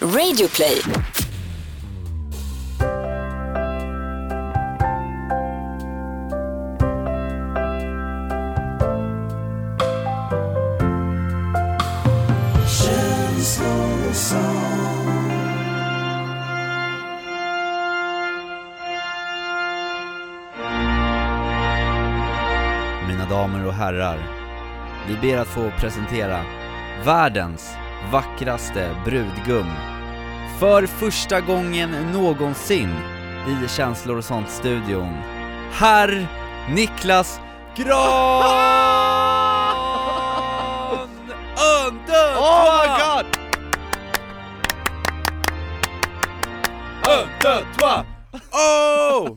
Radioplay. Mina damer och herrar, vi ber att få presentera världens vackraste brudgum. För första gången någonsin i Känslor och sånt-studion, herr Niklas Gran! Under! Oh my god! Un, deux, trois! Oh!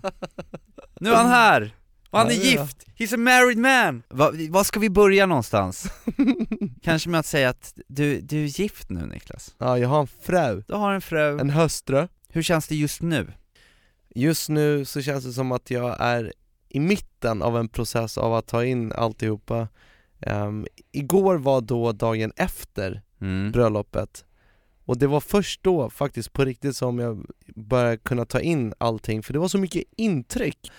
Nu är han här! Och han är gift! He's a married man! Va, var ska vi börja någonstans? Kanske med att säga att du, du är gift nu Niklas? Ja, jag har en fru, Du har en fru, en hustru. hur känns det just nu? Just nu så känns det som att jag är i mitten av en process av att ta in alltihopa. Um, igår var då dagen efter Mm. bröllopet och det var först då faktiskt på riktigt som jag började kunna ta in allting, för det var så mycket intryck.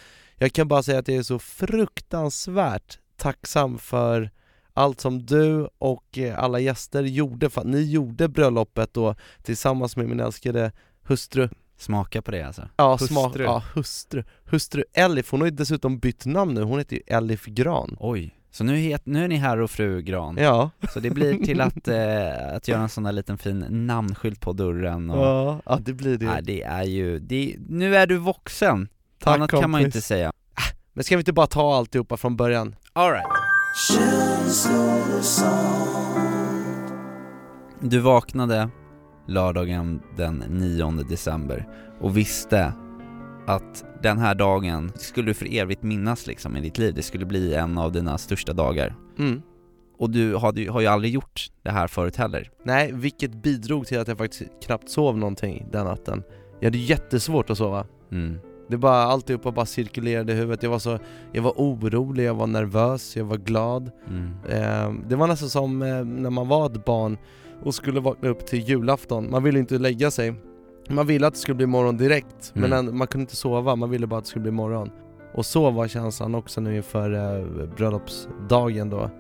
Jag kan bara säga att jag är så fruktansvärt tacksam för allt som du och eh, alla gäster gjorde, för att ni gjorde bröllopet då tillsammans med min älskade hustru Smaka på det alltså. Ja, Hustru. Smak, ja hustru. Hustru Elif, hon har ju dessutom bytt namn nu, hon heter ju Elif Gran Oj. Så nu, het, nu är ni herr och fru Gran. Ja, Så det blir till att, eh, att göra en sån där liten fin namnskylt på dörren och... ja, ja det blir det Nej, det är ju, det, nu är du vuxen. Tack, Annat kan man ju kompis. inte säga. Men ska vi inte bara ta alltihopa från början? Alright. Du vaknade lördagen den 9 december och visste att den här dagen skulle du för evigt minnas liksom i ditt liv, det skulle bli en av dina största dagar. Mm. Och du hade, har ju aldrig gjort det här förut heller. Nej, vilket bidrog till att jag faktiskt knappt sov någonting den natten Jag hade jättesvårt att sova Mm. Det bara, alltihopa bara cirkulerade i huvudet, jag var så, jag var orolig, jag var nervös, jag var glad. Mm. Eh, Det var nästan som eh, när man var ett barn och skulle vakna upp till julafton, man ville inte lägga sig. Man ville att det skulle bli morgon direkt, men Mm. än- man kunde inte sova, man ville bara att det skulle bli morgon. Och så var känslan också nu inför eh, bröllopsdagen då.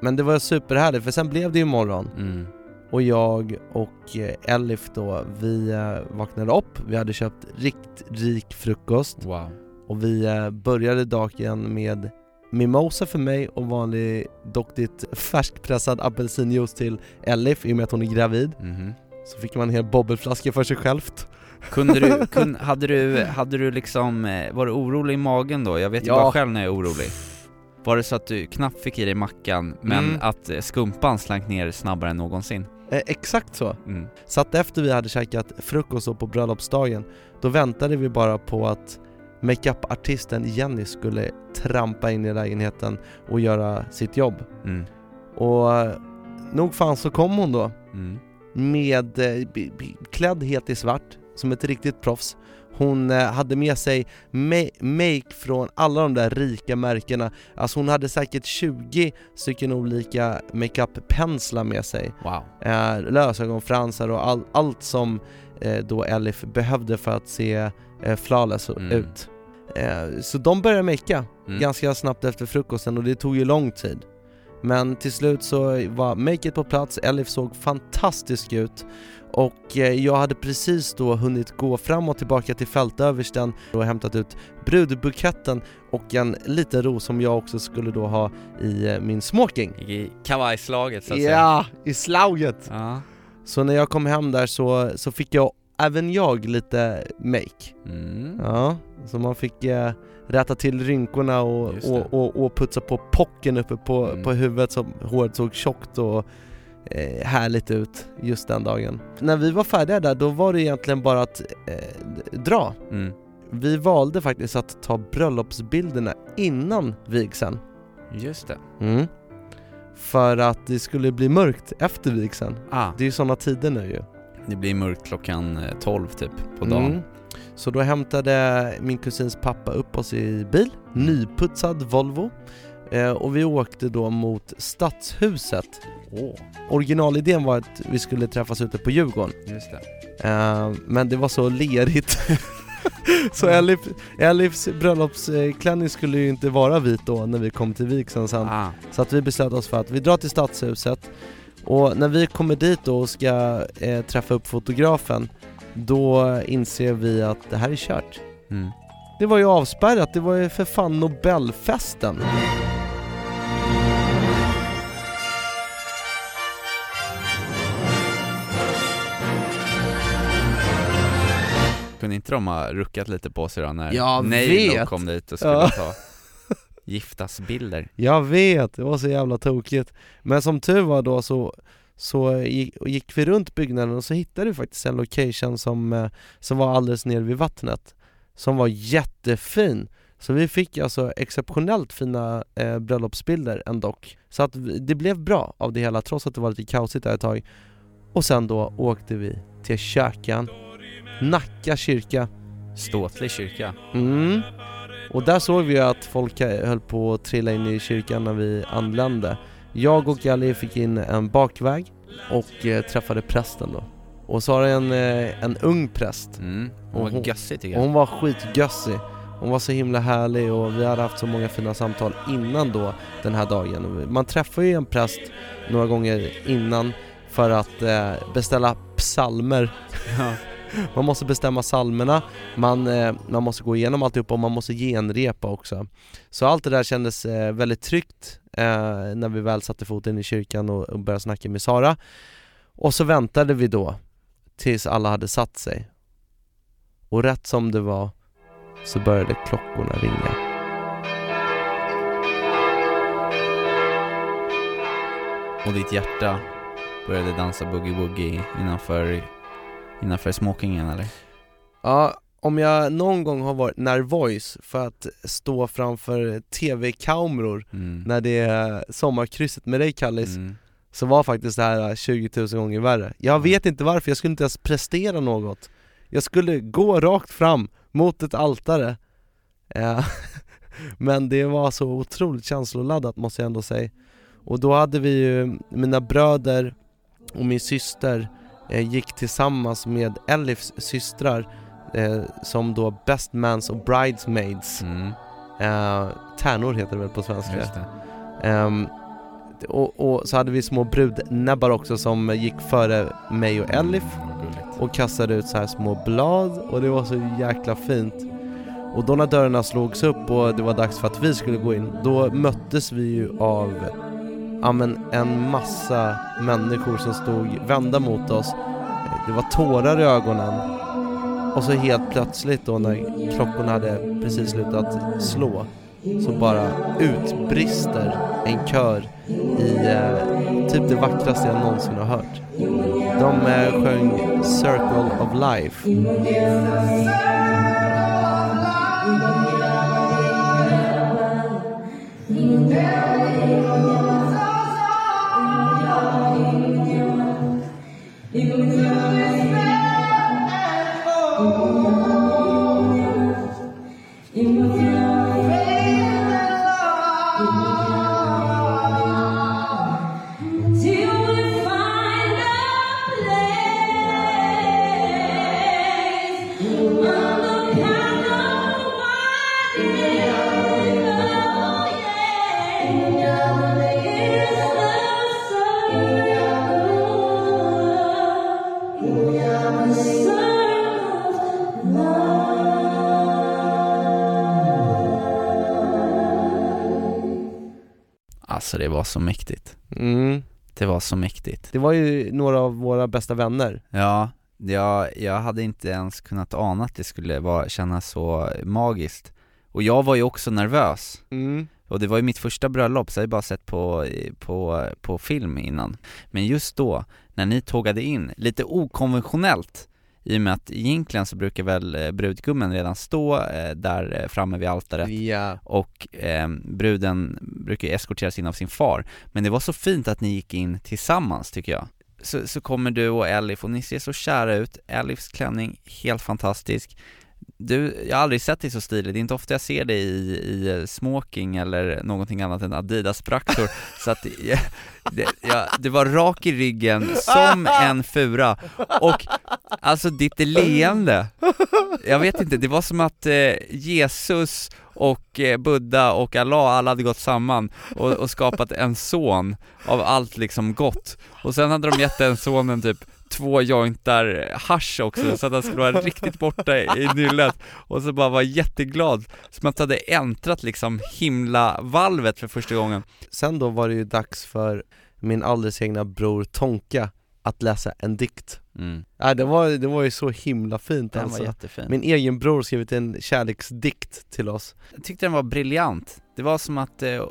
Men det var superhärligt, för sen blev det ju morgon. Mm. Och jag och eh, Elif då, vi eh, vaknade upp, vi hade köpt riktigt rik frukost Wow. och vi eh, började dagen med mimosa för mig och vanlig duktigt färskpressad apelsinjuice till Elif i och med att hon är gravid. Mhm. Så fick man en hel bobbelflaska för sig självt. Kunde du, kun, hade du, hade du liksom, var du orolig i magen då? Jag vet ju Ja. bara själv när jag är orolig. Var det så att du knappt fick i dig mackan, men Mm. att skumpan slank ner snabbare än någonsin? Eh, exakt så. Mm. Så att efter vi hade käkat frukost då på bröllopsdagen, då väntade vi bara på att makeup-artisten Jenny skulle trampa in i lägenheten och göra sitt jobb. Mm. Och nog fan så kom hon då. Mm. med, eh, klädd helt i svart, som ett riktigt proffs. Hon eh, hade med sig ma- make från alla de där rika märkena, alltså hon hade säkert 20 stycken olika makeup-penslar med sig. Wow. Eh, lösögonfransar och all, allt som eh, då Elif behövde för att se eh, flawless Mm. ut. Eh, så de började makea Mm. ganska snabbt efter frukosten och det tog ju lång tid. Men till slut så var makeet på plats, Elif såg fantastisk ut och eh, jag hade precis då hunnit gå fram och tillbaka till fältöversten och hämtat ut brudbuketten och en liten ros som jag också skulle då ha i eh, min smoking. I kavajslaget så att säga. Ja, i slauget! Ja. Så när jag kom hem där så, så fick jag, även jag, lite make. Mm. Ja, så man fick eh, rätta till rynkorna och, och, och, och putsa på pocken uppe på, Mm. på huvudet så håret såg tjockt och eh, härligt ut just den dagen. När vi var färdiga där, då var det egentligen bara att eh, dra. Mm. Vi valde faktiskt att ta bröllopsbilderna innan vigseln. Just det. Mm. För att det skulle bli mörkt efter vigseln. Ah, Det är ju sådana tider nu ju. det blir mörkt klockan eh, 12 typ på dagen. Mm. Så då hämtade min kusins pappa upp oss i bil, nyputsad Volvo Eh, och vi åkte då mot Stadshuset. Åh, Originalidén var att vi skulle träffas ute på Djurgården. just det. Eh, men det var så lerigt. så Elif, Elifs bröllopsklänning skulle ju inte vara vit då när vi kom till vigseln sen. Ah, Så att vi beslöt oss för att vi drar till Stadshuset och när vi kommer dit då och ska eh, träffa upp fotografen då inser vi att det här är kört. mm. Det var ju avspärrat, det var ju för fan Nobelfesten. Kunde inte de ha ruckat lite på sig då när Jag Nailo vet. kom dit och skulle Ja. ta giftasbilder? Jag vet, det var så jävla tokigt. Men som tur var då så, så gick, vi runt byggnaden och så hittade vi faktiskt en location som, eh, som var alldeles nere vid vattnet. Som var jättefin. Så vi fick alltså exceptionellt fina eh, bröllopsbilder ändå. Så att det blev bra av det hela trots att det var lite kaosigt där ett tag. Och sen då åkte vi till kyrkan, Nacka kyrka. Ståtlig kyrka. Mm. Och där såg vi att folk höll på att trilla in i kyrkan när vi anlände. Jag och Ali fick in en bakväg och eh, träffade prästen då. Och så har en, eh, en ung präst. Mm. Hon Och var hon- gössig tycker Och jag. hon var skitgössig. Hon var så himla härlig och vi hade haft så många fina samtal innan då den här dagen. Man träffar ju en präst några gånger innan för att eh, beställa psalmer Ja man måste bestämma psalmerna, man, eh, man måste gå igenom alltihopa och man måste genrepa också. Så allt det där kändes eh, väldigt tryggt eh, när vi väl satte foten i kyrkan och, och började snacka med Sara. Och så väntade vi då tills alla hade satt sig. Och rätt som det var så började klockorna ringa. Och ditt hjärta började dansa boogie-woogie innanför, innanför smokingen eller? Ja, om jag någon gång har varit nervös för att stå framför tv-kameror Mm. när det är sommarkrysset med dig Kallis Mm. så var faktiskt det här 20 000 gånger värre. Jag vet inte varför, jag skulle inte ens prestera något. Jag skulle gå rakt fram mot ett altare. Eh, Men det var så otroligt känsloladdat måste jag ändå säga. Och då hade vi ju, mina bröder och min syster gick tillsammans med Elifs systrar eh, som då best mans och bridesmaids. Mm. Eh, tärnor heter det väl på svenska. Ehm, och, och så hade vi små brudnäbbar också som gick före mig och Elif Mm, och kastade ut så här små blad och det var så jäkla fint. Och då när dörrarna slogs upp och det var dags för att vi skulle gå in, då möttes vi ju av ja, men en massa människor som stod vända mot oss. Det var tårar i ögonen. Och så helt plötsligt då när klockorna hade precis slutat slå så bara utbrister en kör i eh, typ det vackraste jag någonsin har hört. De eh, sjöng Circle of Life. Var så mäktigt. Mm. Det var så mäktigt. Det var ju några av våra bästa vänner. Ja, jag, jag hade inte ens kunnat ana att det skulle vara, kännas så magiskt. Och jag var ju också nervös. Mm. Och det var ju mitt första bröllop, så jag hade bara sett på, på, på film innan. Men just då, när ni tågade in, lite okonventionellt, i och med att egentligen så brukar väl eh, brudgummen redan stå eh, där eh, framme vid altaret Ja. och eh, bruden brukar eskorteras in av sin far. Men det var så fint att ni gick in tillsammans tycker jag. Så, så kommer du och Elif och ni ser så kära ut, Elifs klänning helt fantastisk, du, jag har aldrig sett dig så stilig, det är inte ofta jag ser dig i, i smoking eller någonting annat än Adidas-brallor Så att det, det, ja, det var rak i ryggen som en fura. Och alltså ditt leende. Jag vet inte, det var som att eh, Jesus och eh, Buddha och Allah, alla hade gått samman och, och skapat en son av allt liksom gott. Och sen hade de gett den sonen typ två jointar hasch också så att han skulle vara riktigt borta i nyllet. Och så bara var jätteglad, som att han hade äntrat liksom himlavalvet för första gången. Sen då var det ju dags för min alldeles egna bror Tonka att läsa en dikt. Mm. Ja, det, var, det var ju så himla fint Den alltså. var jättefin. Min egen bror skrivit en kärleksdikt till oss. Jag tyckte den var briljant, det var som att eh,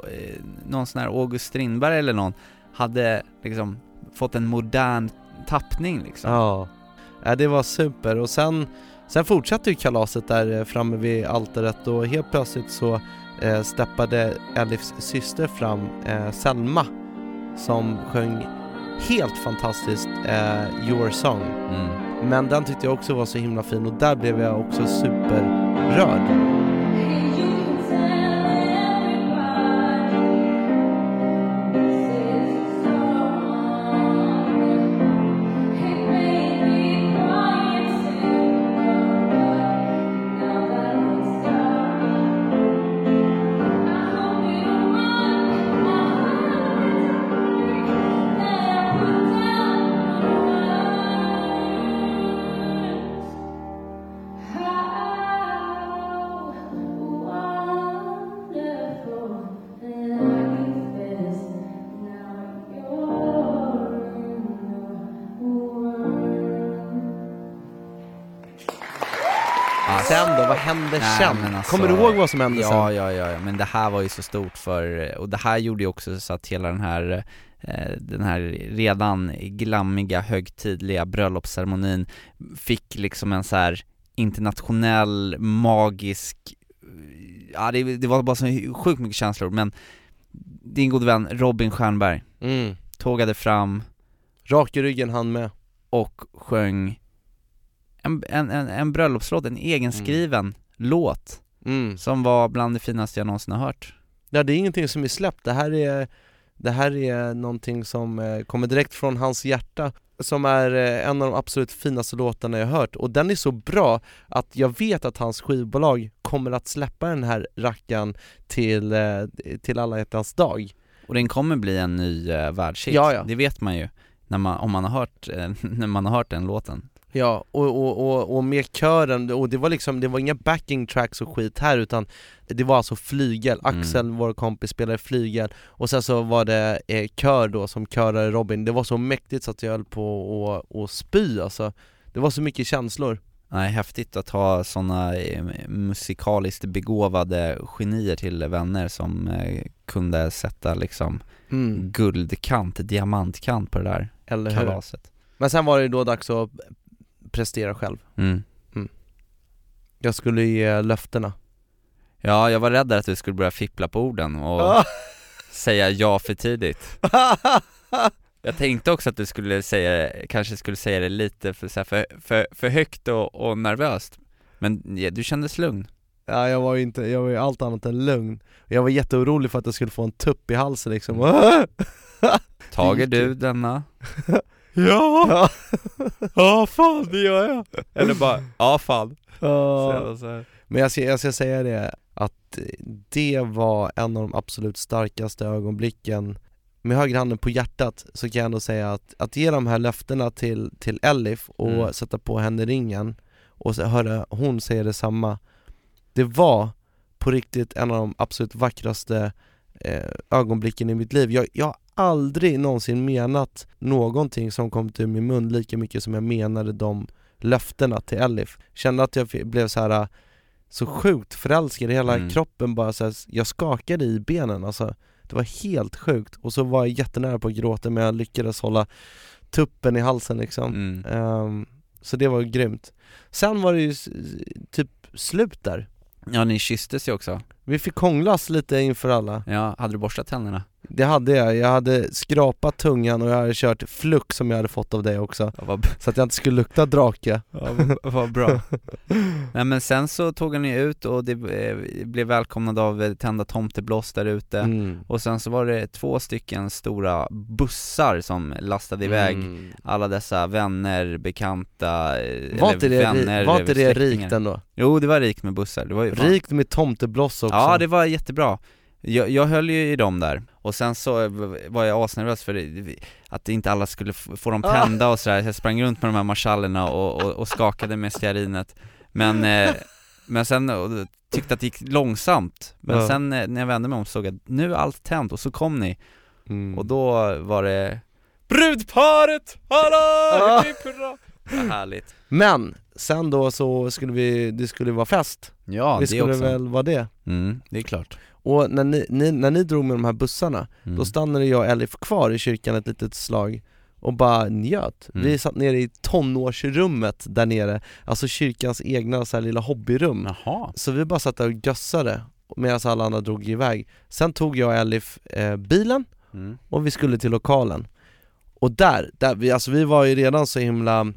någon sån här August Strindberg eller någon hade liksom fått en modern tappning liksom Ja, ja det var super och sen, sen fortsatte ju kalaset där eh, framme vid altaret och helt plötsligt så eh, steppade Elifs syster fram, eh, Selma, som sjöng helt fantastiskt eh, Your Song. mm. Men den tyckte jag också var så himla fin och där blev jag också superrörd. Hände Nej, men alltså- Kommer du ihåg vad som hände ja, sen? Ja, ja, ja, men det här var ju så stort för, och det här gjorde ju också så att hela den här eh, den här redan glammiga, högtidliga bröllopsceremonin fick liksom en så här internationell, magisk, ja det, det var bara så sjukt mycket känslor men din god vän Robin Stjernberg Mm. tågade fram Rak i ryggen han med. och sjöng en, en, en, en bröllopslåt, en egenskriven låt Mm. som var bland det finaste jag någonsin har hört. Ja det är ingenting som är släppt, det här är, det här är någonting som eh, kommer direkt från hans hjärta Som är eh, en av de absolut finaste låtarna jag hört. Och den är så bra att jag vet att hans skivbolag kommer att släppa den här rackan till, eh, till alla hjärtans dag. Och den kommer bli en ny världshit, Ja, ja. det vet man ju när man, om man har hört, när man har hört den låten Ja, och, och, och, och med kören, och det var liksom, det var inga backing tracks och skit här utan det var alltså flygel, Mm. Axel, vår kompis, spelade flygel och sen så var det eh, kör då som körade Robin, det var så mäktigt så att jag höll på att spy alltså Det var så mycket känslor Nej, häftigt att ha sådana musikaliskt begåvade genier till vänner som eh, kunde sätta liksom mm. guldkant, diamantkant på det där Eller hur? kalaset Men sen var det då dags att prestera själv. Mm. Jag skulle ge löftena. Ja, jag var rädd att du skulle börja fippla på orden och Ah. säga ja för tidigt. Jag tänkte också att du skulle säga, kanske skulle säga det lite för, så för, för, för högt och, och nervöst. Men ja, du kändes lugn. Ja jag var ju inte, jag var ju allt annat än lugn. Jag var jätteorolig för att jag skulle få en tupp i halsen liksom. Tager du denna? Ja! Ja fan det gör jag! Eller bara, ja fan Ja. Men jag ska, jag ska säga det, att det var en av de absolut starkaste ögonblicken Med högra handen på hjärtat så kan jag ändå säga att, att ge de här löftena till, till Elif och Mm. sätta på henne ringen och höra hon säga detsamma Det var på riktigt en av de absolut vackraste eh, ögonblicken i mitt liv jag, jag har aldrig någonsin menat någonting som kommit ur min mun lika mycket som jag menade de löftena till Elif. Kände att jag blev så här så sjukt förälskad hela Mm. kroppen bara så här, jag skakade i benen alltså Det var helt sjukt. Och så var jag jättenära på att gråta men jag lyckades hålla tuppen i halsen liksom. Mm. Ehm, Så det var grymt. Sen var det ju typ slut där. Ja ni kysstes ju också Vi fick hånglas lite inför alla Ja, hade du borstat tänderna? Det hade jag, jag hade skrapat tungan och jag hade kört fluck som jag hade fått av dig också Ja, vad, Så att jag inte skulle lukta drake ja, vad- bra Nej men sen så tog han ju ut och det eh, blev välkomnad av eh, tända tomteblås där ute mm. Och sen så var det två stycken stora bussar som lastade iväg Mm. alla dessa vänner, bekanta, eh, Var eller det, vänner, var inte det rikt ändå? Jo det var rikt med bussar, det var ju fan- Rikt med tomtebloss också Ja det var jättebra jag, jag höll ju i dem där, och sen så eh, var jag asnervös för det, att inte alla skulle få dem tända och sådär, så jag sprang runt med de här marschallerna och, och, och skakade med stearinet Men, eh, men sen och, tyckte att det gick långsamt, men Ja. sen eh, när jag vände mig om så såg jag att nu är allt tänt och så kom ni, mm. och då var det Brudparet! Hallå! Hipp, hurra! Vad härligt Men, sen då så skulle vi, det skulle vara fest Ja, Vi det skulle också väl vara det Mm, det är klart Och när ni, ni, när ni drog med de här bussarna, mm. då stannade jag och Elif kvar i kyrkan ett litet slag och bara njöt. Mm. Vi satt nere i tonårsrummet där nere, alltså kyrkans egna så här lilla hobbyrum. Jaha Så vi bara satt där och gössade medan alla andra drog iväg. Sen tog jag och Elif eh, bilen mm. och vi skulle till lokalen. Och där, där vi, alltså vi var ju redan så himla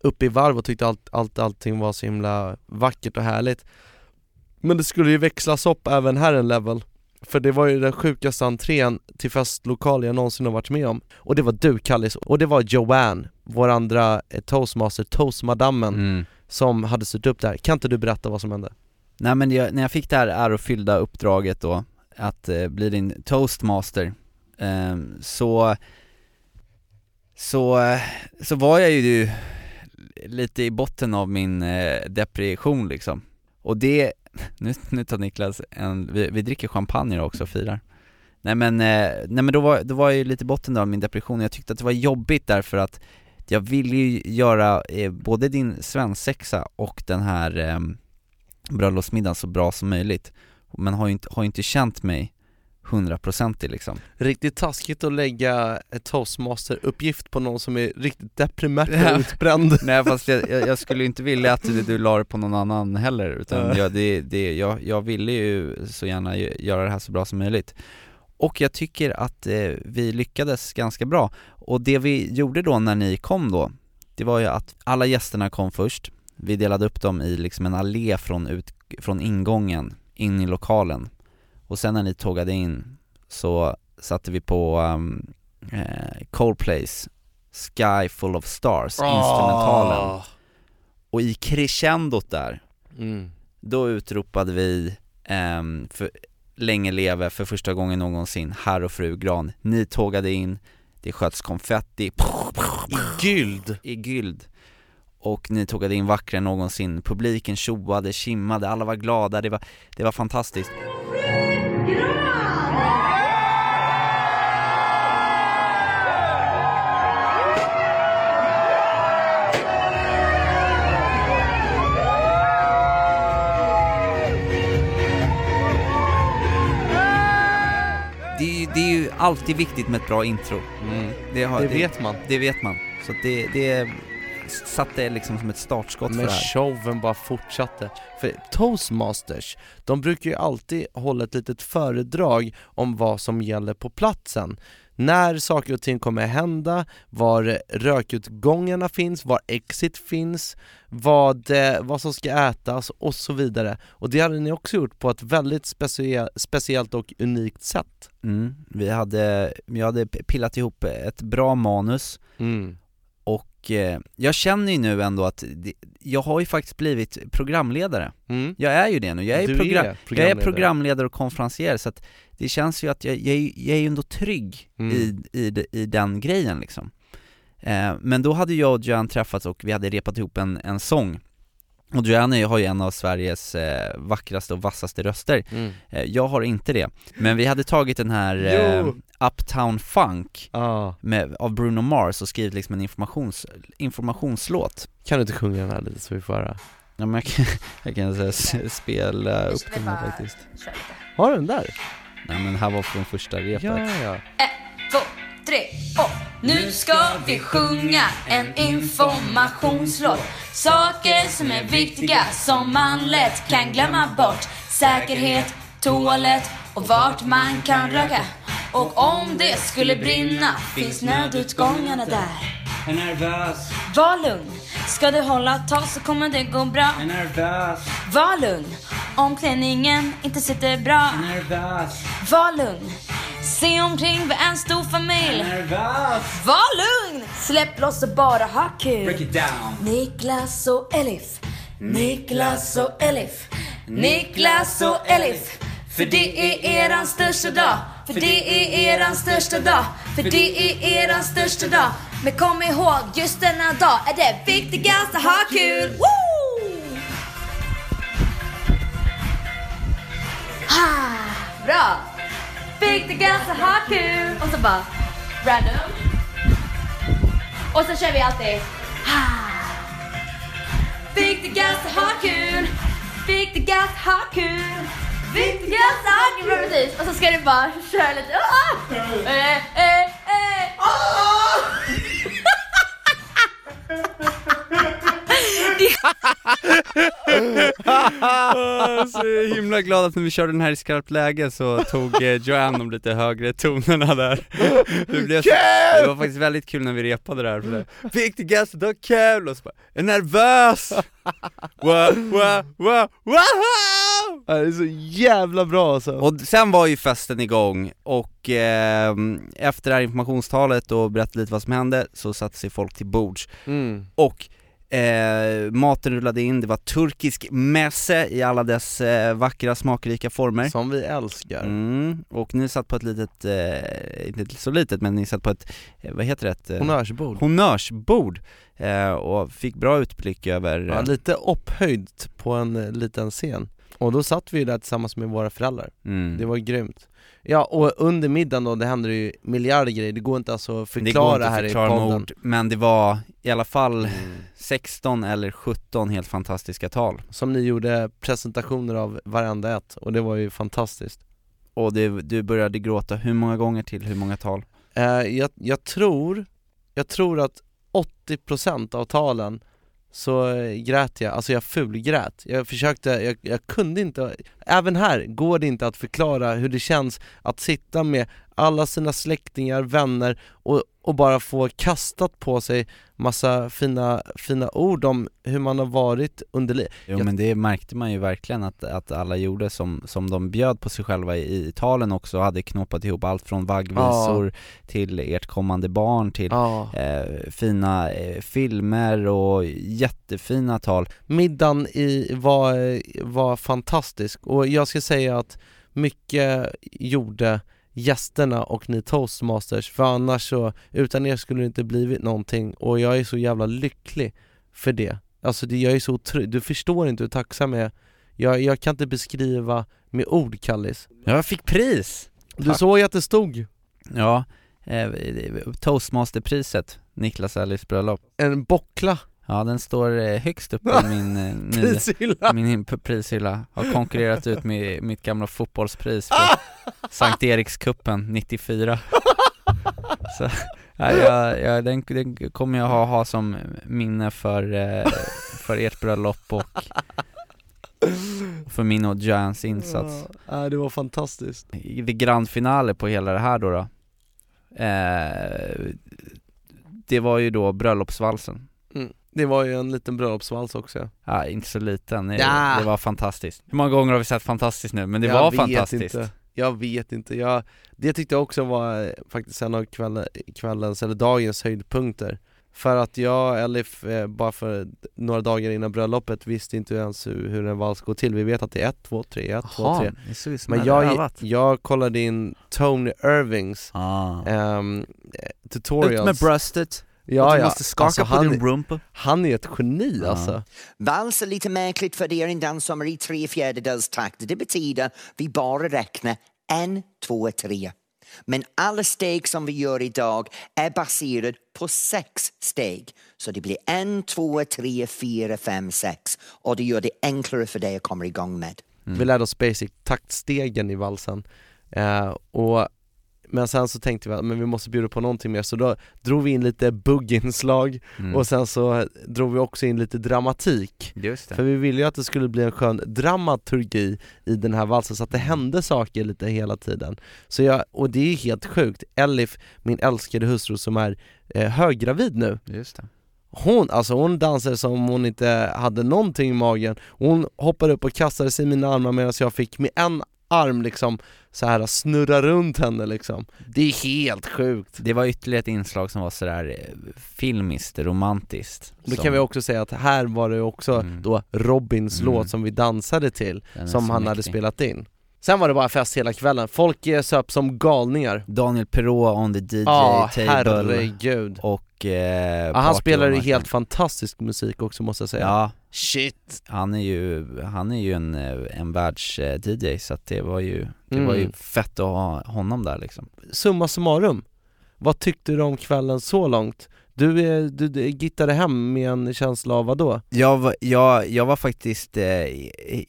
uppe i varv och tyckte allt, allt, allting var så himla vackert och härligt. Men det skulle ju växlas upp även här en level. För det var ju den sjukaste entrén till festlokal jag någonsin har varit med om. Och det var du Kallis, och det var Joanne, vår andra eh, toastmaster, toastmadammen, Mm. som hade styrt upp det här. Kan inte du berätta vad som hände? Nej men jag, när jag fick det här ärofyllda uppdraget då, att eh, bli din toastmaster, eh, så, så, eh, så var jag ju lite i botten av min eh, depression liksom. Och det, nu, nu tar Niklas en, vi, vi dricker champagne också och firar. Nej men, eh, nej men då var, då var jag ju lite i botten av min depression jag tyckte att det var jobbigt därför att jag ville ju göra eh, både din svensexa och den här eh, bröllopsmiddagen så bra som möjligt Men har ju inte, har ju inte känt mig hundraprocentig liksom. Riktigt taskigt att lägga ett toastmaster-uppgift på någon som är riktigt deprimerad Ja. och utbränd. Nej fast jag, jag, jag skulle inte vilja att du, du la det på någon annan heller utan jag, det, det, jag, jag ville ju så gärna gö- göra det här så bra som möjligt. Och jag tycker att eh, vi lyckades ganska bra. Och det vi gjorde då när ni kom då Det var ju att alla gästerna kom först. Vi delade upp dem i liksom en allé från, ut, från ingången in i lokalen Och sen när ni tågade in så satte vi på um, eh, Coldplays Sky Full of Stars, instrumentalen. Ah. Och i crescendot där, mm. då utropade vi ehm, för, Länge leve för första gången någonsin, herr och fru Gran. Ni tågade in, det sköts konfetti. I gyld! i gyld och ni tågade in vackrare än någonsin, publiken tjoade, kimmade, alla var glada, det var, det var fantastiskt det, är ju- det är ju alltid viktigt med ett bra intro. Mm. Det, har, Det vet man. Det vet man, så att det, det satte liksom som ett startskott för Men det här showen bara fortsatte. För toastmasters, de brukar ju alltid hålla ett litet föredrag om vad som gäller på platsen. När saker och ting kommer hända, var rökutgångarna finns, var exit finns, vad, eh, vad som ska ätas och så vidare. Och det hade ni också gjort på ett väldigt specie- speciellt och unikt sätt. mm. Vi hade, jag hade pillat ihop ett bra manus Mm. Och eh, jag känner ju nu ändå att det, jag har ju faktiskt blivit programledare Mm. Jag är ju det nu, jag är, program, är jag är programledare. och konferencier så att det känns ju att jag, jag, är, jag är ju ändå trygg Mm. i, i, i den grejen liksom eh, Men då hade jag och Joanne träffats och vi hade repat ihop en, en sång och Joanne har ju en av Sveriges eh, vackraste och vassaste röster Mm. eh, Jag har inte det, men vi hade tagit den här eh. Uptown Funk Ah. med, av Bruno Mars och skrivit liksom en informations, informationslåt Kan du inte sjunga den här lite så vi får höra? Ja men jag kan, jag kan så här spela upp den här faktiskt Har du den där? Nej men här var från första repet Ja, ja. två, tre och nu ska vi sjunga en informationslåt. Saker som är viktiga som man lätt kan glömma bort. Säkerhet, toalett och vart man kan röka. Och om det skulle brinna finns nödutgångarna där. Är nervös, Var lugn, ska du hålla tal så kommer det gå bra. är nervös, Var lugn, om klänningen inte sitter bra. nervös, Var lugn, se omkring vi är en stor familj. nervös. Var lugn, släpp loss och bara ha kul. Break it down. Niklas och Elif, Niklas och Elif, Niklas och Elif. För det är eran största dag, för det är eran största dag, för det är eran största dag. Men kom ihåg, just denna dag är det viktigast att ha kul. Woo! Ha, bra! Viktigast att ha kul! Och så bara random. Och så kör vi alltid ha. Viktigast att ha kul, viktigast att ha kul, viktigast att ha kul. Precis, och så ska du bara köra lite. Ah! Eh, eh, eh. Jag är så himla glad att när vi körde den här i skarpt läge så tog eh, Joanne de lite högre tonerna där det, blev så, det var faktiskt väldigt kul när vi repade det här för det Viktigast att ha kul och så bara, är nervös! Wow! Ja, Det är så jävla bra alltså. Och sen var ju festen igång och eh, efter det här informationstalet och berättade lite vad som hände så satte sig folk till bords Mm. och eh, maten rullade in, det var turkisk mässe i alla dess eh, vackra smakrika former Som vi älskar. Mm, och ni satt på ett litet, eh, inte så litet men ni satt på ett, eh, vad heter det? Ett, eh, Honnörsbord. honnörsbord eh, och fick bra utblick över Ja, eh, lite upphöjt på en liten scen. Och då satt vi där tillsammans med våra föräldrar. mm. Det var grymt. Ja, och under middagen då, det hände ju miljarder grejer, det går inte alltså att förklara inte att här förklara i med podden. ord, men det var i alla fall Mm. 16 eller 17 helt fantastiska tal Som ni gjorde presentationer av varenda ett, och det var ju fantastiskt. Och det, du började gråta hur många gånger till hur många tal? Eh, jag, jag tror, jag tror att 80% av talen så eh, grät jag, alltså jag fulgrät. Jag försökte, jag, jag kunde inte, även här går det inte att förklara hur det känns att sitta med alla sina släktingar, vänner och, och bara få kastat på sig massa fina, fina ord om hur man har varit under livet. Jo men det märkte man ju verkligen att, att alla gjorde som, som de bjöd på sig själva i, i talen också, hade knåpat ihop allt från vaggvisor till ert kommande barn till Ja. eh, fina eh, filmer och jättefina tal Middagen i, var, var fantastisk och jag ska säga att mycket gjorde gästerna och ni toastmasters för annars så, utan er skulle det inte blivit någonting och jag är så jävla lycklig för det. Alltså det, jag är så otro- du förstår inte hur tacksam jag är. Jag, jag kan inte beskriva med ord Kallis. Jag fick pris! Du Tack. såg ju att det stod. Ja, eh, toastmasterpriset, Niklas Ellis bröllop. En bockla Ja den står eh, högst upp i min, eh, prishylla. min prishylla, har konkurrerat ut med mitt gamla fotbollspris på Sankt Erikskuppen 94 Så, ja, jag, jag, den, den kommer jag ha, ha som minne för, eh, för ert bröllop och för min och Jans insats Ja, det var fantastiskt. I det grand finale på hela det här då, då eh, Det var ju då bröllopsvalsen. Det var ju en liten bröllopsvals också ja. Ja, inte så liten, det, Ja. det var fantastiskt Hur många gånger har vi sett fantastiskt nu? Men det Jag var fantastiskt inte. Jag vet inte, jag, det tyckte jag också var eh, faktiskt en av kväll, kvällens, eller dagens höjdpunkter För att jag, Elif, eh, bara för några dagar innan bröllopet visste inte ens hur, hur en vals går till Vi vet att det är 1, 2, 3, 1, 2, 3 det såg ut som Men jag jag, hade övat jag kollade in Tony Irvings ah. ehm, eh, Ut tutorials med bröstet, Ja du ja, måste skaka alltså, på han, din rumpa han är ett geni Ja. alltså Vals är lite märkligt för det är en dans som är i tre fjärdedels takt. Det betyder vi bara räknar en, två, tre. Men alla steg som vi gör idag är baserade på sex steg. Så det blir en, två, tre, fyra, fem, sex. Och det gör det enklare för dig att komma igång med. Vi lärde oss basic taktstegen i valsen eh, och men sen så tänkte vi att men vi måste bjuda på någonting mer så då drog vi in lite bugginslag Mm. och sen så drog vi också in lite dramatik Just det. För vi ville ju att det skulle bli en skön dramaturgi i den här valsen så att det hände saker lite hela tiden Så jag, och det är ju helt sjukt, Elif, min älskade hustru som är eh, höggravid nu Just det. hon, alltså hon dansade som om hon inte hade någonting i magen Hon hoppade upp och kastade sig i mina armar medan jag fick med en arm liksom så här snurra runt henne liksom. Det är helt sjukt. Det var ytterligare ett inslag som var sådär eh, filmiskt, romantiskt. Då som- kan vi också säga att här var det också Mm. då Robins Mm. låt som vi dansade till Den som han hade spelat in. Sen var det bara fest hela kvällen, folk söp som galningar. Daniel Perrault on the DJ Ja, table. herregud. Och eh, ja, Han spelar ju helt fantastisk musik också måste jag säga Ja, Shit! han är ju, han är ju en, eh, en världs-DJ så att det var ju, det Mm. var ju fett att ha honom där liksom Summa summarum, vad tyckte du om kvällen så långt? Du, du, du gittade hem med en känsla av vad då? Jag var, jag, jag var faktiskt, eh,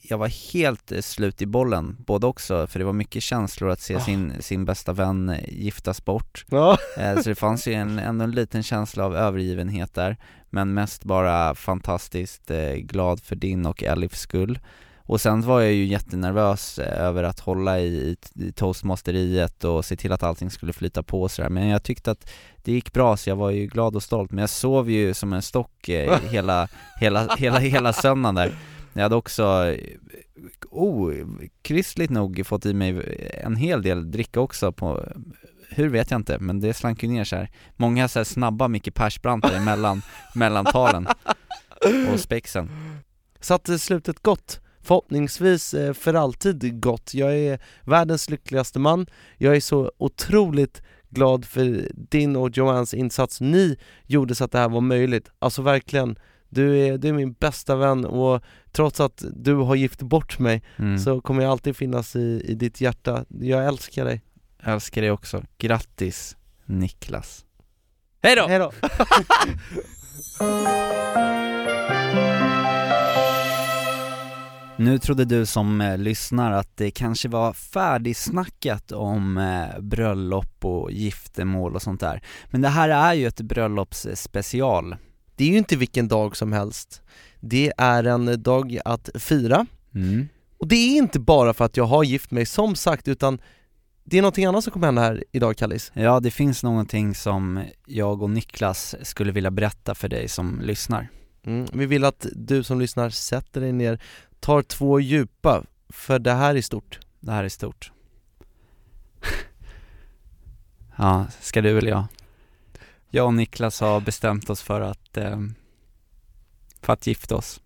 jag var helt eh, slut i bollen, både också, för det var mycket känslor att se Ah. sin, sin bästa vän eh, giftas bort Eh, Så det fanns ju en, ändå en liten känsla av övergivenhet där Men mest bara fantastiskt glad för din och Elifs skull Och sen var jag ju jättenervös eh, över att hålla i, i, toastmasteriet och se till att allting skulle flyta på och sådär. Men jag tyckte att det gick bra så jag var ju glad och stolt. Men jag sov ju som en stock eh, hela, hela, hela, hela söndagen där. Jag hade också, eh, oh, kristligt nog fått i mig en hel del dricka också på hur vet jag inte, men det slank ju ner så här. Många så här snabba Micke Persbrandtar emellan, mellan talen och spexen. Så att eh, slutet gott Förhoppningsvis eh, för alltid gott. Jag är världens lyckligaste man. Jag är så otroligt glad för din och Joannes insats. Ni gjorde så att det här var möjligt. Alltså verkligen, du är, du är min bästa vän och trots att du har gift bort mig mm. så kommer jag alltid finnas i, i ditt hjärta. Jag älskar dig. Jag älskar dig också, grattis Niklas Hej då! Hejdå! Nu trodde du som eh, lyssnar att det kanske var färdigsnackat om eh, bröllop och giftermål och sånt där Men det här är ju ett bröllopsspecial Det är ju inte vilken dag som helst. Det är en dag att fira. mm. Och det är inte bara för att jag har gift mig som sagt, utan det är någonting annat som kommer hända här idag Kallis. Ja, det finns någonting som jag och Niklas skulle vilja berätta för dig som lyssnar Mm. Vi vill att du som lyssnar sätter dig ner, tar två djupa, för det här är stort. Det här är stort Ja, ska du eller jag? Jag och Niklas har bestämt oss för att, eh, för att gifta oss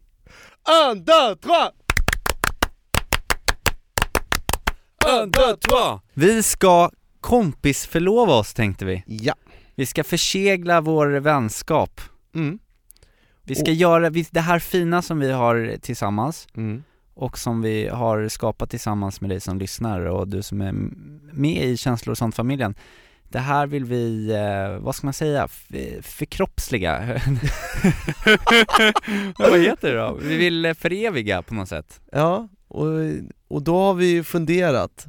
Un, deux, trois! Un, deux, trois! Vi ska kompisförlova oss tänkte vi Ja. Vi ska försegla vår vänskap Mm. Vi ska Och- göra vi- det här fina som vi har tillsammans Mm. och som vi har skapat tillsammans med dig som lyssnar och du som är med i Känslor och sånt-familjen Det här vill vi, eh, vad ska man säga, F- förkroppsliga Vad heter det då? Vi vill föreviga på något sätt Ja, och, och då har vi ju funderat.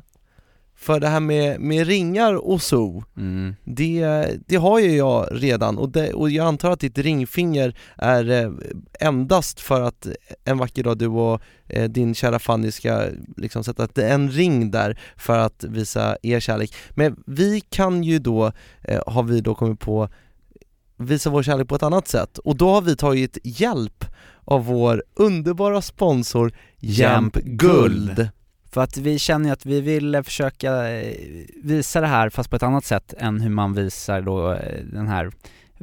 För det här med, med ringar och så, mm. det, det har ju jag redan och, det, och jag antar att ditt ringfinger är eh, endast för att en vacker dag du och eh, din kära Fanny ska liksom sätta en ring där för att visa er kärlek. Men vi kan ju då, eh, har vi då kommit på, visa vår kärlek på ett annat sätt och då har vi tagit hjälp av vår underbara sponsor Jamp Guld. För att vi känner ju att vi vill försöka eh, visa det här fast på ett annat sätt än hur man visar då eh, den här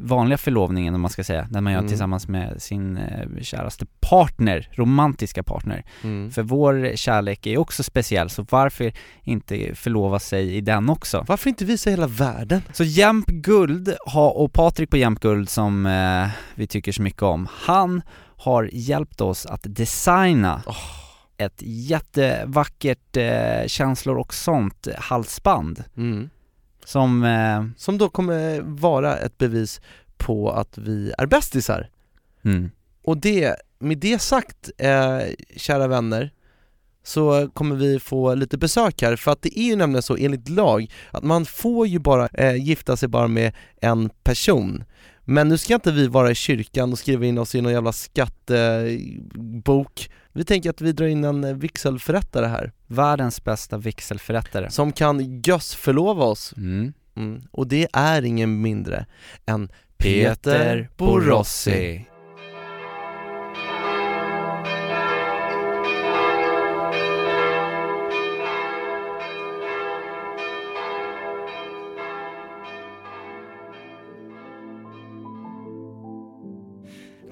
vanliga förlovningen om man ska säga, när man gör Mm. tillsammans med sin eh, käraste partner, romantiska partner. Mm. För vår kärlek är också speciell, så varför inte förlova sig i den också? Varför inte visa hela världen? Så Jämp Guld och Patrik på Jämp Guld som eh, vi tycker så mycket om, han har hjälpt oss att designa ett jättevackert eh, känslor och sånt halsband Mm. som, eh, Som då kommer vara ett bevis på att vi är bästisar. mm, Och det, med det sagt, eh, kära vänner, så kommer vi få lite besök här, för att det är ju nämligen så enligt lag att man får ju bara eh, gifta sig bara med en person. Men nu ska inte vi vara i kyrkan och skriva in oss i någon jävla skattebok. Vi tänker att vi drar in en vigselförrättare här, Världens bästa vigselförrättare. som kan gössförlova oss. Mm. Mm. Och det är ingen mindre än Peter Borossi.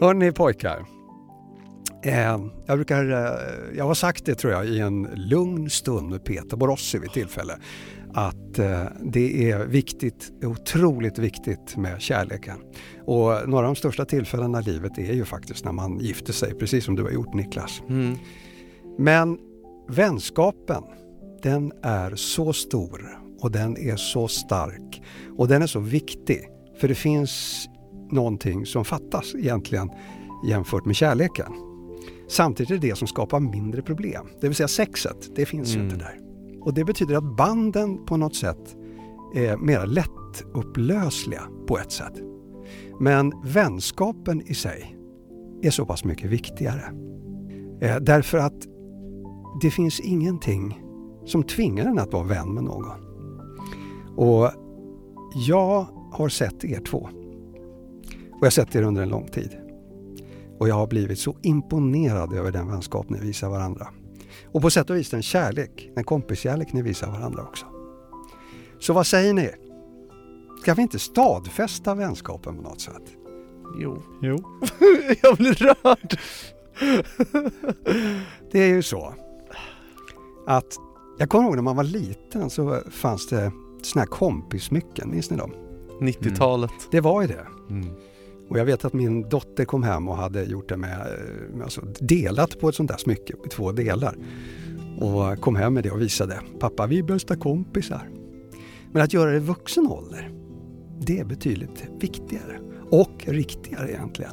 Hörni pojkar. Eh, jag, brukar, eh, jag har sagt det tror jag i en lugn stund med Peter Borossi vid tillfälle. Att eh, det är viktigt, otroligt viktigt med kärleken. Och några av de största tillfällena i livet är ju faktiskt när man gifter sig, precis som du har gjort Niklas. Mm. Men vänskapen, den är så stor och den är så stark och den är så viktig. För det finns någonting som fattas egentligen jämfört med kärleken. Samtidigt är det det som skapar mindre problem. Det vill säga sexet, det finns ju Mm. inte där. Och det betyder att banden på något sätt är mer lättupplösliga på ett sätt. Men vänskapen i sig är så pass mycket viktigare. Eh, därför att det finns ingenting som tvingar en att vara vän med någon. Och jag har sett er två. Och jag har sett er under en lång tid. Och jag har blivit så imponerad över den vänskap ni visar varandra. Och på sätt och vis den kärlek, den kompiskärlek ni visar varandra också. Så vad säger ni? Ska vi inte stadfästa vänskapen på något sätt? Jo. Jo. jag blir rörd! Det är ju så att jag kommer ihåg när man var liten så fanns det såna här kompismycken, minns ni dem? 90-talet. Det var ju det. Mm. Och jag vet att min dotter kom hem och hade gjort det med, eh, alltså delat på ett sånt där smycke i två delar. Och kom hem med det och visade. Pappa, vi är bästa kompisar. Men att göra det i vuxen ålder, det är betydligt viktigare. Och riktigare egentligen.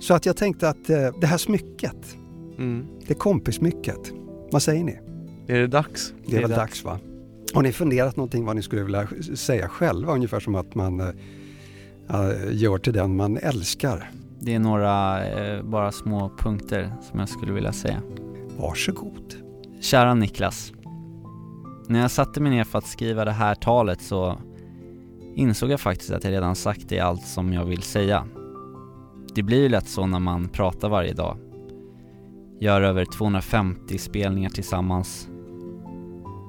Så att jag tänkte att eh, det här smycket, Mm. det kompismycket, vad säger ni? Är det dags? Det är väl dags va? Har ni funderat någonting vad ni skulle vilja säga själva? Ungefär som att man eh, gör till den man älskar. Det är några eh, bara små punkter som jag skulle vilja säga. Varsågod. Kära Niklas. När jag satte mig ner för att skriva det här talet så insåg jag faktiskt att jag redan sagt det allt som jag vill säga. Det blir ju lätt så när man pratar varje dag. Gör över 250 spelningar tillsammans.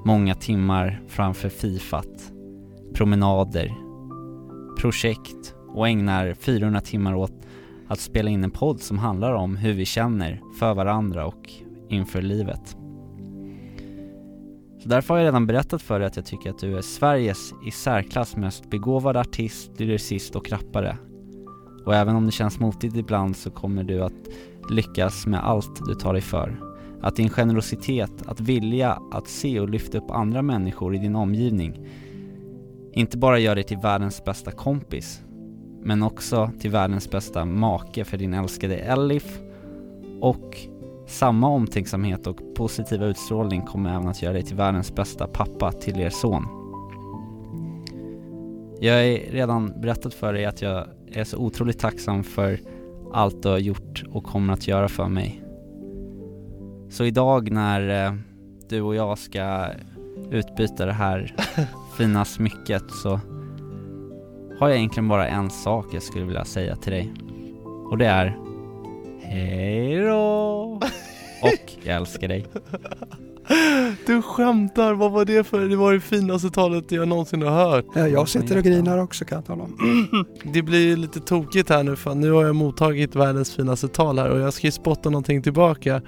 Många timmar framför Fifat. Promenader. Projekt och ägnar 400 timmar åt att spela in en podd som handlar om hur vi känner för varandra och inför livet. Så därför har jag redan berättat för dig att jag tycker att du är Sveriges i särklass mest begåvade artist, lyricist och rappare. Och även om det känns motigt ibland så kommer du att lyckas med allt du tar dig för. Att din generositet, att vilja att se och lyfta upp andra människor i din omgivning inte bara gör dig till världens bästa kompis, men också till världens bästa make för din älskade Elif och samma omtänksamhet och positiva utstrålning kommer även att göra dig till världens bästa pappa till er son. Jag har redan berättat för dig att jag är så otroligt tacksam för allt du har gjort och kommer att göra för mig. Så idag när eh, du och jag ska utbyta det här fina smycket så har jag egentligen bara en sak jag skulle vilja säga till dig. Och det är Hej då! Och jag älskar dig. Du skämtar, vad var det för? Det var det finaste talet jag någonsin har hört. Ja, Jag sitter och grinar också kan jag tala om. Det blir ju lite tokigt här nu för nu har jag mottagit världens finaste tal här och jag ska ju spotta någonting tillbaka.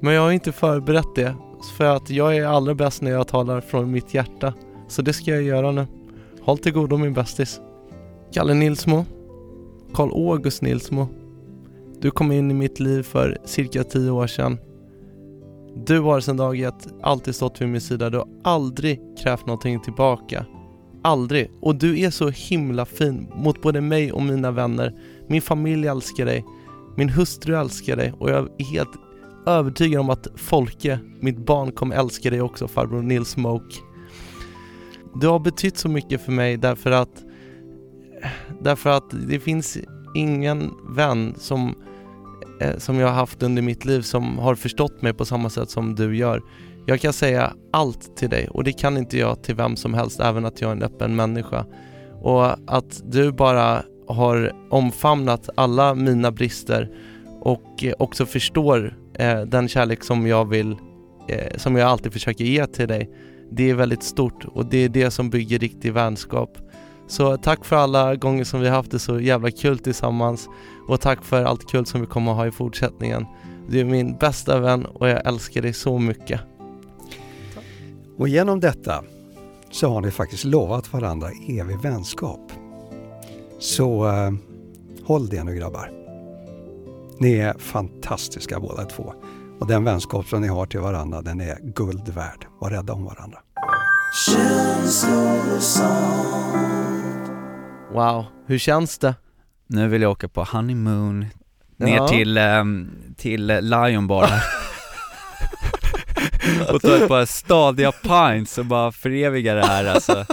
Men jag har inte förberett det för att jag är allra bäst när jag talar från mitt hjärta. Så det ska jag göra nu. Håll till godo min bästis. Kalle Nilsmo. Karl August Nilsmo. Du kom in i mitt liv för cirka tio år sedan. Du har sedan dag ett alltid stått vid min sida. Du har aldrig krävt någonting tillbaka. Aldrig. Och du är så himla fin mot både mig och mina vänner. Min familj älskar dig. Min hustru älskar dig och jag är helt övertygad om att Folke, mitt barn, kommer älska dig också farbror Nils Smoke. Du har betytt så mycket för mig därför att Därför att det finns ingen vän som, eh, som jag har haft under mitt liv som har förstått mig på samma sätt som du gör. Jag kan säga allt till dig och det kan inte jag till vem som helst, även att jag är en öppen människa. Och att du bara har omfamnat alla mina brister och eh, också förstår eh, den kärlek som jag vill, eh, som jag alltid försöker ge till dig. Det är väldigt stort och det är det som bygger riktig vänskap. Så tack för alla gånger som vi har haft det så jävla kul tillsammans och tack för allt kul som vi kommer att ha i fortsättningen. Du är min bästa vän och jag älskar dig så mycket. Och genom detta så har ni faktiskt lovat varandra evig vänskap. Så eh, håll det nu grabbar. Ni är fantastiska båda två. Och den vänskap som ni har till varandra den är guld värd. Var rädda om varandra. Wow, hur känns det? Nu vill jag åka på honeymoon ner Ja. till, ehm, till Lion Bar och ta ett par stadiga pints och bara föreviga det här alltså.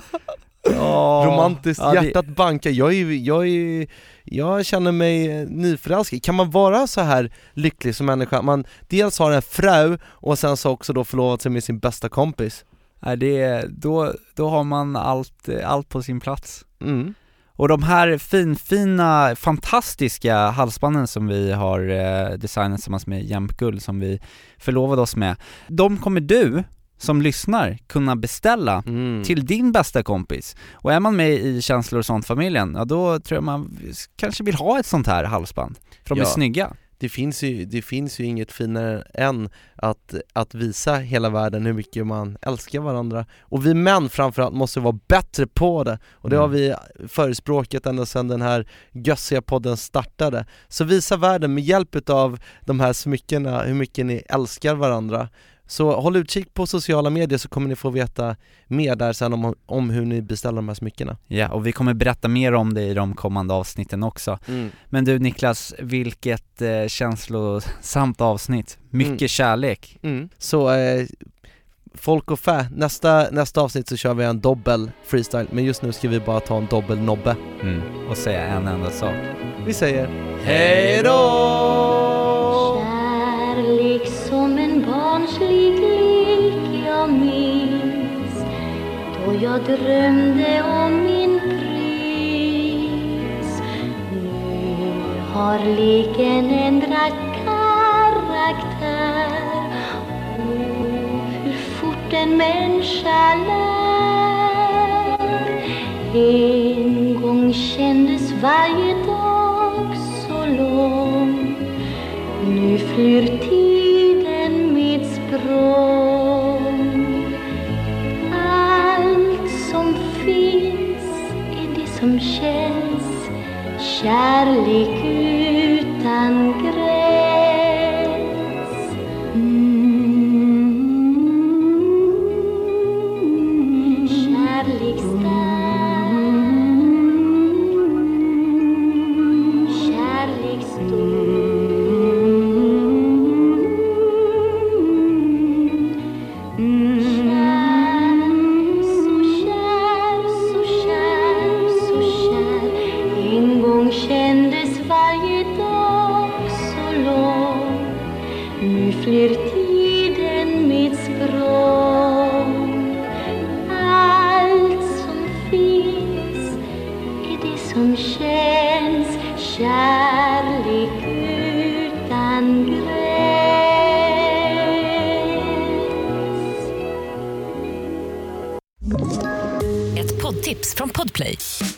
Ja, Romantiskt, ja, det- hjärtat bankar. Jag, är, jag, är, jag känner mig eh, nyförälskad. Kan man vara så här lycklig som människa? Man dels har en fru och sen så också då förlovat sig med sin bästa kompis. Nej, det är, då, då har man allt, allt på sin plats. Mm. Och de här finfina, fantastiska halsbanden som vi har eh, designat tillsammans med Jämt Guld som vi förlovade oss med, de kommer du som lyssnar kunna beställa Mm. till din bästa kompis. Och är man med i Känslor och sånt-familjen, ja då tror jag man kanske vill ha ett sånt här halsband, för de är Ja. snygga. Det finns, ju, det finns ju inget finare än att, att visa hela världen hur mycket man älskar varandra. Och vi män framförallt måste vara bättre på det. Och det Mm. har vi förespråkat ända sedan den här gössiga podden startade. Så visa världen med hjälp av de här smyckena hur mycket ni älskar varandra. Så håll utkik på sociala medier så kommer ni få veta mer där sen om, om hur ni beställer de här smyckena. Ja, och vi kommer berätta mer om det i de kommande avsnitten också. Men du Niklas, vilket eh, känslosamt avsnitt. Mycket Mm. kärlek. Mm. Så eh, folk och fä, nästa, nästa avsnitt så kör vi en dobbel freestyle men just nu ska vi bara ta en dobbel nobbe. Mm. Och säga en enda sak. Vi säger hej då! En barnslig lek jag minns Då jag drömde om min prins. Nu har leken ändrat karaktär. Och hur fort en människa lär. En gång kändes varje dag så lång. Nu flyr tiden med Allt som finns är det som känns. Kärlek utan gräns.